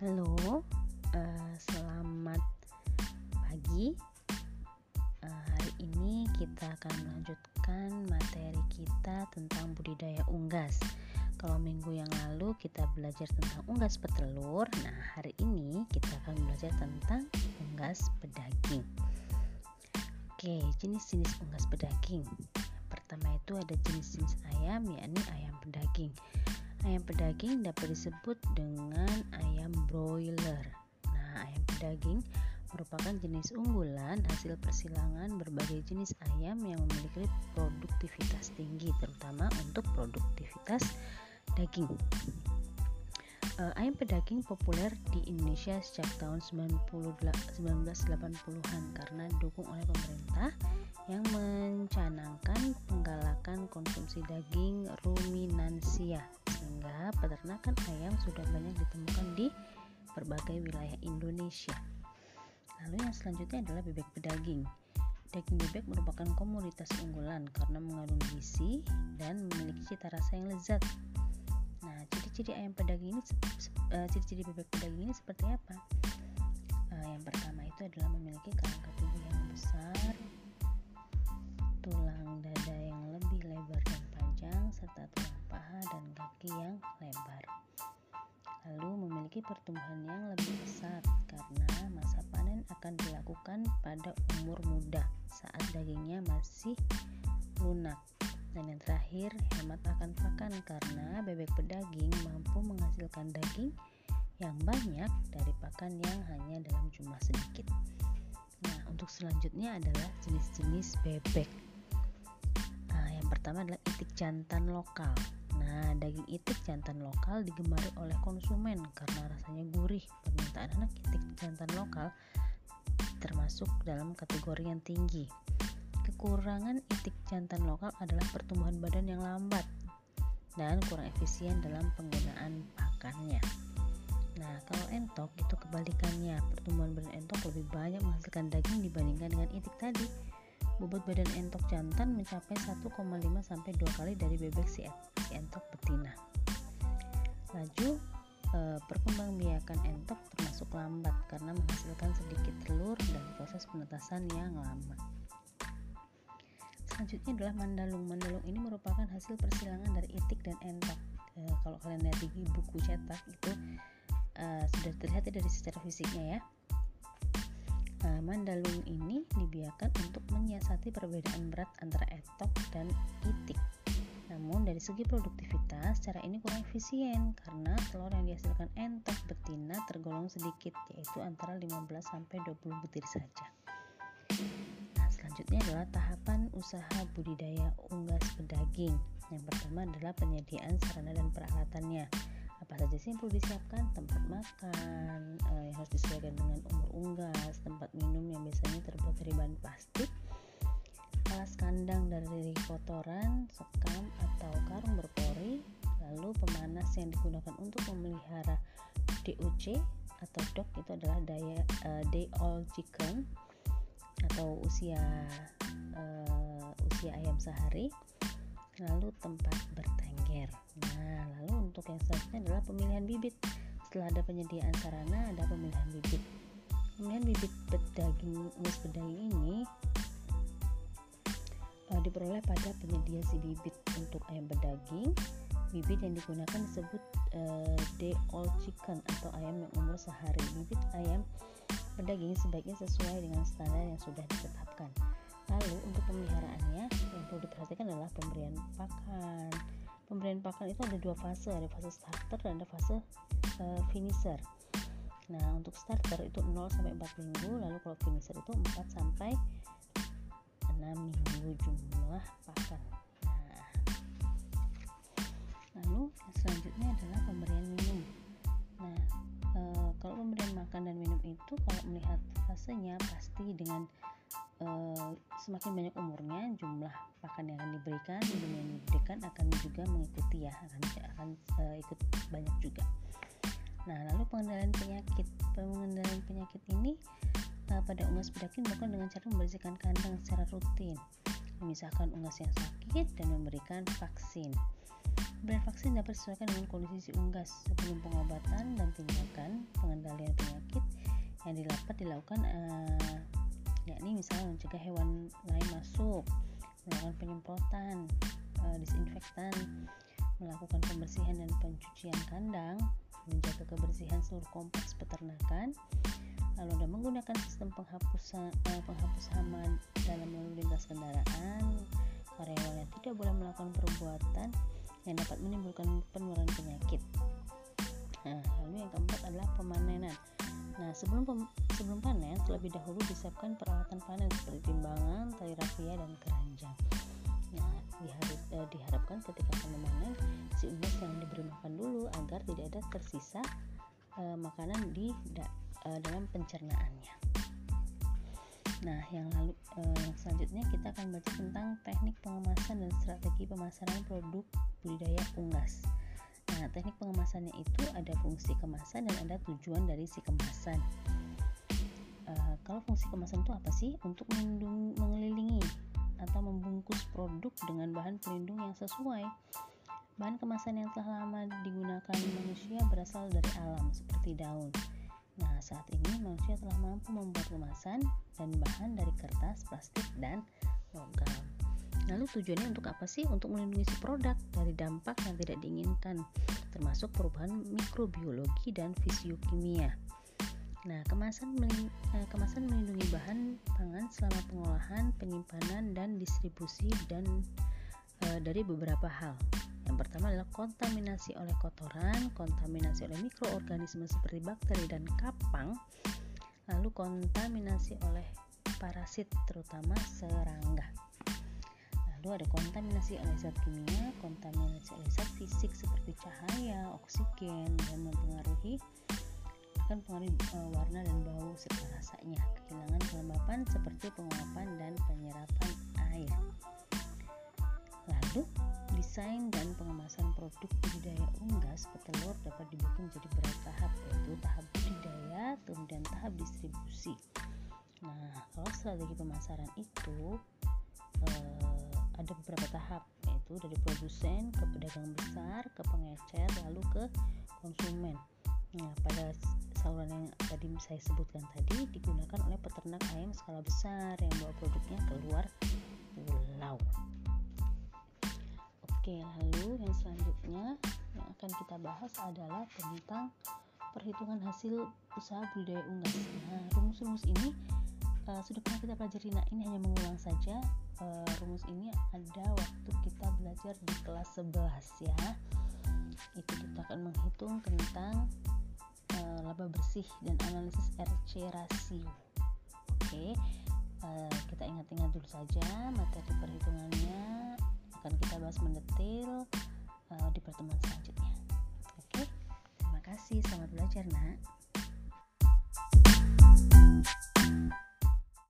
Halo, uh, selamat pagi. Uh, hari ini kita akan melanjutkan materi kita tentang budidaya unggas. Kalau minggu yang lalu kita belajar tentang unggas petelur, nah hari ini kita akan belajar tentang unggas pedaging. Oke, jenis-jenis unggas pedaging. Pertama itu ada jenis-jenis ayam, yakni ayam pedaging. Ayam pedaging dapat disebut dengan ayam broiler. Nah, ayam pedaging merupakan jenis unggulan hasil persilangan berbagai jenis ayam yang memiliki produktivitas tinggi, terutama untuk produktivitas daging. Uh, ayam pedaging populer di Indonesia sejak tahun 1980-an karena didukung oleh pemerintah yang mencanangkan penggalakan konsumsi daging ruminansia peternakan ayam sudah banyak ditemukan di berbagai wilayah Indonesia. Lalu yang selanjutnya adalah bebek pedaging. Daging bebek merupakan komoditas unggulan karena mengandung gizi dan memiliki cita rasa yang lezat. Nah, ciri-ciri ayam pedaging ini, uh, ciri-ciri bebek pedaging ini seperti apa? Uh, yang pertama itu adalah memiliki kerangka tubuh yang besar, serta tulang paha dan kaki yang lebar. Lalu memiliki pertumbuhan yang lebih pesat karena masa panen akan dilakukan pada umur muda saat dagingnya masih lunak. Dan yang terakhir, hemat akan pakan karena bebek pedaging mampu menghasilkan daging yang banyak dari pakan yang hanya dalam jumlah sedikit. Nah, untuk selanjutnya adalah jenis-jenis bebek. Pertama adalah itik jantan lokal. Nah, daging itik jantan lokal digemari oleh konsumen karena rasanya gurih. Permintaan anak itik jantan lokal termasuk dalam kategori yang tinggi. Kekurangan itik jantan lokal adalah pertumbuhan badan yang lambat dan kurang efisien dalam penggunaan pakannya. Nah, kalau entok itu kebalikannya. Pertumbuhan badan entok lebih banyak menghasilkan daging dibandingkan dengan itik tadi. Bobot badan entok jantan mencapai 1,5 sampai 2 kali dari bebek si, entok betina. Laju e, perkembangbiakan entok termasuk lambat karena menghasilkan sedikit telur dan proses penetasan yang lama. Selanjutnya adalah mandalung. Mandalung ini merupakan hasil persilangan dari itik dan entok. E, kalau kalian lihat di buku cetak itu e, sudah terlihat dari secara fisiknya ya. Nah, mandalung ini dibiarkan untuk menyiasati perbedaan berat antara etok dan itik. Namun dari segi produktivitas, cara ini kurang efisien karena telur yang dihasilkan entok betina tergolong sedikit, yaitu antara 15 sampai 20 butir saja. Nah, selanjutnya adalah tahapan usaha budidaya unggas pedaging. Yang pertama adalah penyediaan sarana dan peralatannya. Apa saja sih yang perlu disiapkan? Tempat makan eh, yang harus disesuaikan dengan umur unggas, tempat minum yang biasanya terbuat dari bahan plastik, alas kandang dari kotoran, sekam atau karung berpori, lalu pemanas yang digunakan untuk memelihara DOC atau dog itu adalah daya uh, day old chicken atau usia uh, usia ayam sehari lalu tempat bertengger nah lalu untuk yang selanjutnya adalah pemilihan bibit. Setelah ada penyediaan sarana ada pemilihan bibit. Pemilihan bibit daging unggas pedaging ini uh, diperoleh pada penyedia si bibit untuk ayam pedaging bibit yang digunakan disebut uh, day old chicken atau ayam yang umur sehari. Bibit ayam pedaging sebaiknya sesuai dengan standar yang sudah ditetapkan. Lalu untuk pemeliharaannya yang perlu diperhatikan adalah pemberian pakan pemberian pakan itu ada dua fase ada fase starter dan ada fase uh, finisher. Nah untuk starter itu 0 sampai 4 minggu lalu kalau finisher itu 4 sampai 6 minggu jumlah pakan nah, lalu selanjutnya adalah pemberian minum. Nah e, kalau pemberian makan dan minum itu kalau melihat fasenya pasti dengan e, semakin banyak umurnya jumlah pakan yang akan diberikan minum yang diberikan akan juga mengikuti ya akan akan e, ikut banyak juga nah lalu pengendalian penyakit pengendalian penyakit ini pada unggas pedaging dilakukan dengan cara membersihkan kandang secara rutin, memisahkan unggas yang sakit dan memberikan vaksin. Pemberian vaksin dapat disesuaikan dengan kondisi si unggas sebelum pengobatan dan tindakan pengendalian penyakit yang didapat dilakukan uh, yakni misalnya mencegah hewan lain masuk, melakukan penyemprotan, uh, disinfektan, melakukan pembersihan dan pencucian kandang, menjaga kebersihan seluruh kompleks peternakan, lalu ada menggunakan sistem penghapus uh, penghapus hama dalam lalu lintas kendaraan, karyawan yang tidak boleh melakukan perbuatan yang dapat menimbulkan penularan penyakit. Nah, lalu yang keempat adalah pemanenan. Nah, sebelum pem sebelum panen, terlebih dahulu disiapkan peralatan panen seperti timbangan, tali rafia, dan keranjang. Nah, diharap, eh, diharapkan ketika akan memanen, si unggas yang diberi makan dulu agar tidak ada tersisa eh, makanan di da eh, dalam pencernaannya. Nah, yang lalu eh, yang selanjutnya kita akan baca tentang teknik pengemasan dan strategi pemasaran produk budidaya unggas. Teknik pengemasannya itu ada fungsi kemasan dan ada tujuan dari si kemasan. Uh, kalau fungsi kemasan itu apa sih? Untuk melindungi, mengelilingi atau membungkus produk dengan bahan pelindung yang sesuai. Bahan kemasan yang telah lama digunakan manusia berasal dari alam seperti daun. Nah, saat ini manusia telah mampu membuat kemasan dan bahan dari kertas, plastik, dan logam. Lalu tujuannya untuk apa sih? Untuk melindungi si produk dari dampak yang tidak diinginkan, termasuk perubahan mikrobiologi dan fisiokimia. Nah, kemasan eh, kemasan melindungi bahan pangan selama pengolahan, penyimpanan, dan distribusi dan e, dari beberapa hal. Yang pertama adalah kontaminasi oleh kotoran, kontaminasi oleh mikroorganisme seperti bakteri dan kapang, lalu kontaminasi oleh parasit terutama serangga. Lalu ada kontaminasi oleh zat kimia, kontaminasi oleh zat fisik seperti cahaya, oksigen dan mempengaruhi akan pengaruhi uh, warna dan bau serta rasanya. Kehilangan kelembapan seperti penguapan dan penyerapan air. Lalu Desain dan pengemasan produk budidaya unggas petelur dapat dibagi menjadi beberapa tahap yaitu tahap budidaya, kemudian tahap distribusi. Nah, kalau strategi pemasaran itu eh, ada beberapa tahap yaitu dari produsen ke pedagang besar, ke pengecer, lalu ke konsumen. Nah, pada saluran yang tadi saya sebutkan tadi digunakan oleh peternak ayam skala besar yang bawa produknya keluar pulau. Oke, lalu yang selanjutnya yang akan kita bahas adalah tentang perhitungan hasil usaha budidaya unggas. Nah, rumus-rumus ini uh, sudah pernah kita pelajari. Nah, ini hanya mengulang saja. Uh, rumus ini ada waktu kita belajar di kelas 11 ya. Itu kita akan menghitung tentang uh, laba bersih dan analisis RC rasio. Oke. Uh, kita ingat-ingat dulu saja materi perhitungannya akan kita bahas mendetail uh, di pertemuan selanjutnya. Oke, terima kasih. Selamat belajar, Nak.